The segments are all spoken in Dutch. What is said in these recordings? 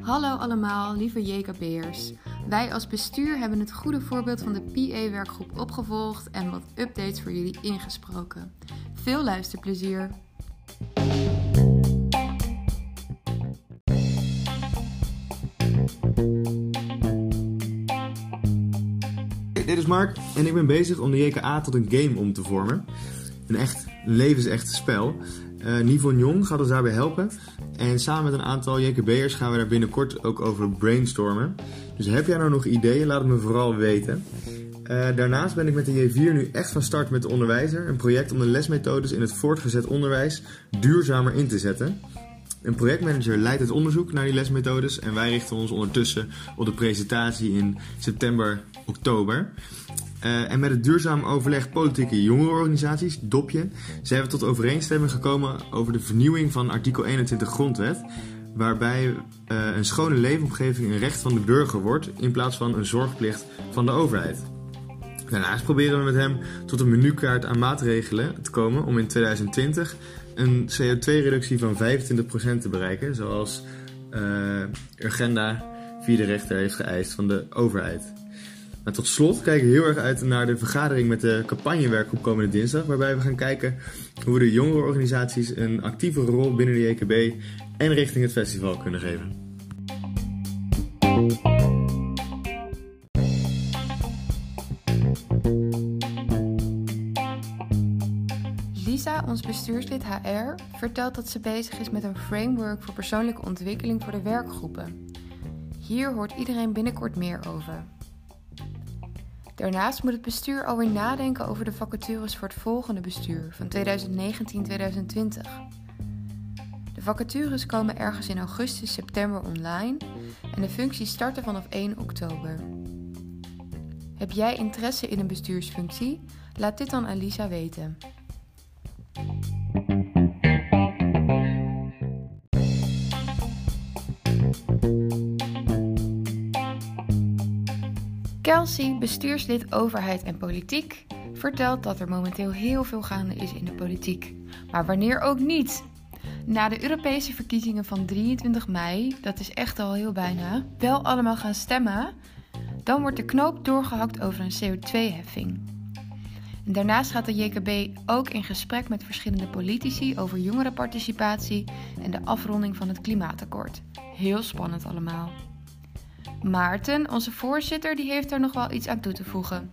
Hallo allemaal, lieve JKB'ers. Wij als bestuur hebben het goede voorbeeld van de PA-werkgroep opgevolgd en wat updates voor jullie ingesproken. Veel luisterplezier! Dit is Mark en ik ben bezig om de JKA tot een game om te vormen. Een echt levensecht spel. Uh, Nivon Jong gaat ons daarbij helpen. En samen met een aantal JKB'ers gaan we daar binnenkort ook over brainstormen. Dus heb jij nou nog ideeën? Laat het me vooral weten. Uh, daarnaast ben ik met de J4 nu echt van start met de onderwijzer. Een project om de lesmethodes in het voortgezet onderwijs duurzamer in te zetten. Een projectmanager leidt het onderzoek naar die lesmethodes en wij richten ons ondertussen op de presentatie in september, oktober. Uh, en met het duurzaam overleg politieke jongerenorganisaties, DOPje, zijn we tot overeenstemming gekomen over de vernieuwing van artikel 21 grondwet. Waarbij uh, een schone leefomgeving een recht van de burger wordt in plaats van een zorgplicht van de overheid. Daarnaast proberen we met hem tot een menukaart aan maatregelen te komen om in 2020 een CO2-reductie van 25% te bereiken, zoals uh, Urgenda via de rechter heeft geëist van de overheid. Maar tot slot kijken we heel erg uit naar de vergadering met de campagnewerkgroep komende dinsdag, waarbij we gaan kijken hoe we de jongere organisaties een actievere rol binnen de JKB en richting het festival kunnen geven. Lisa, ons bestuurslid HR, vertelt dat ze bezig is met een framework voor persoonlijke ontwikkeling voor de werkgroepen. Hier hoort iedereen binnenkort meer over. Daarnaast moet het bestuur alweer nadenken over de vacatures voor het volgende bestuur van 2019-2020. De vacatures komen ergens in augustus, september online en de functies starten vanaf 1 oktober. Heb jij interesse in een bestuursfunctie? Laat dit dan aan Lisa weten. Kelsey, bestuurslid overheid en politiek, vertelt dat er momenteel heel veel gaande is in de politiek. Maar wanneer ook niet? Na de Europese verkiezingen van 23 mei, dat is echt al heel bijna, wel allemaal gaan stemmen, dan wordt de knoop doorgehakt over een CO2-heffing. Daarnaast gaat de JKB ook in gesprek met verschillende politici over jongerenparticipatie en de afronding van het klimaatakkoord. Heel spannend allemaal. Maarten, onze voorzitter, die heeft daar nog wel iets aan toe te voegen.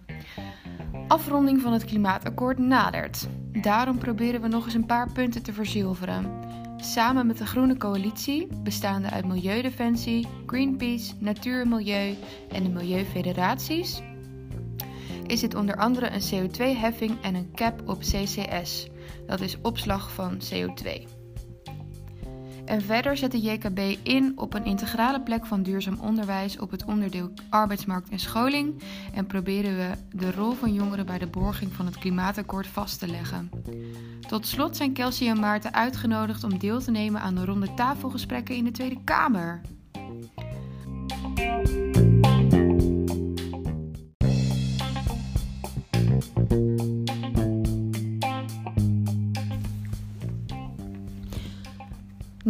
Afronding van het klimaatakkoord nadert. Daarom proberen we nog eens een paar punten te verzilveren. Samen met de Groene Coalitie, bestaande uit Milieudefensie, Greenpeace, Natuur en Milieu en de Milieufederaties, is dit onder andere een CO2-heffing en een cap op CCS, dat is opslag van CO2. En verder zet de JKB in op een integrale plek van duurzaam onderwijs op het onderdeel arbeidsmarkt en scholing en proberen we de rol van jongeren bij de borging van het klimaatakkoord vast te leggen. Tot slot zijn Kelsey en Maarten uitgenodigd om deel te nemen aan de ronde tafelgesprekken in de Tweede Kamer.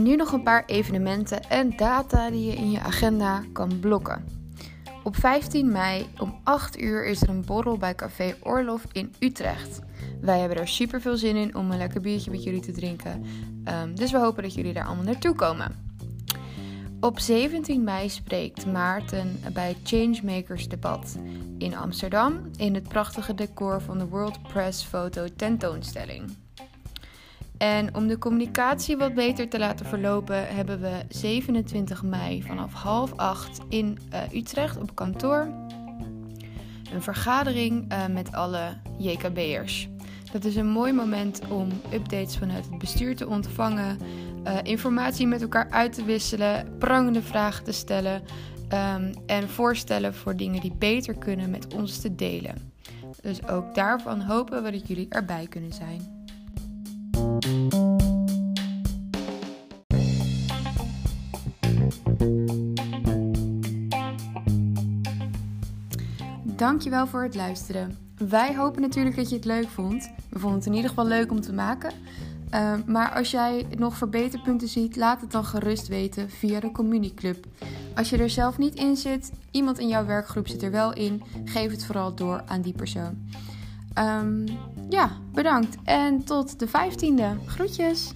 Nu nog een paar evenementen en data die je in je agenda kan blokken. Op 15 mei om 8 uur is er een borrel bij Café Orlof in Utrecht. Wij hebben er super veel zin in om een lekker biertje met jullie te drinken. Um, dus we hopen dat jullie daar allemaal naartoe komen. Op 17 mei spreekt Maarten bij Changemakers debat in Amsterdam in het prachtige decor van de World Press Foto tentoonstelling. En om de communicatie wat beter te laten verlopen, hebben we 27 mei vanaf half acht in uh, Utrecht op kantoor een vergadering uh, met alle JKB'ers. Dat is een mooi moment om updates vanuit het bestuur te ontvangen, uh, informatie met elkaar uit te wisselen, prangende vragen te stellen um, en voorstellen voor dingen die beter kunnen met ons te delen. Dus ook daarvan hopen we dat jullie erbij kunnen zijn. Dankjewel voor het luisteren. Wij hopen natuurlijk dat je het leuk vond. We vonden het in ieder geval leuk om te maken. Ehm, maar als jij nog verbeterpunten ziet, laat het dan gerust weten via de communieclub. Als je er zelf niet in zit, iemand in jouw werkgroep zit er wel in, geef het vooral door aan die persoon. Ehm, ja, bedankt en tot de 15e. Groetjes!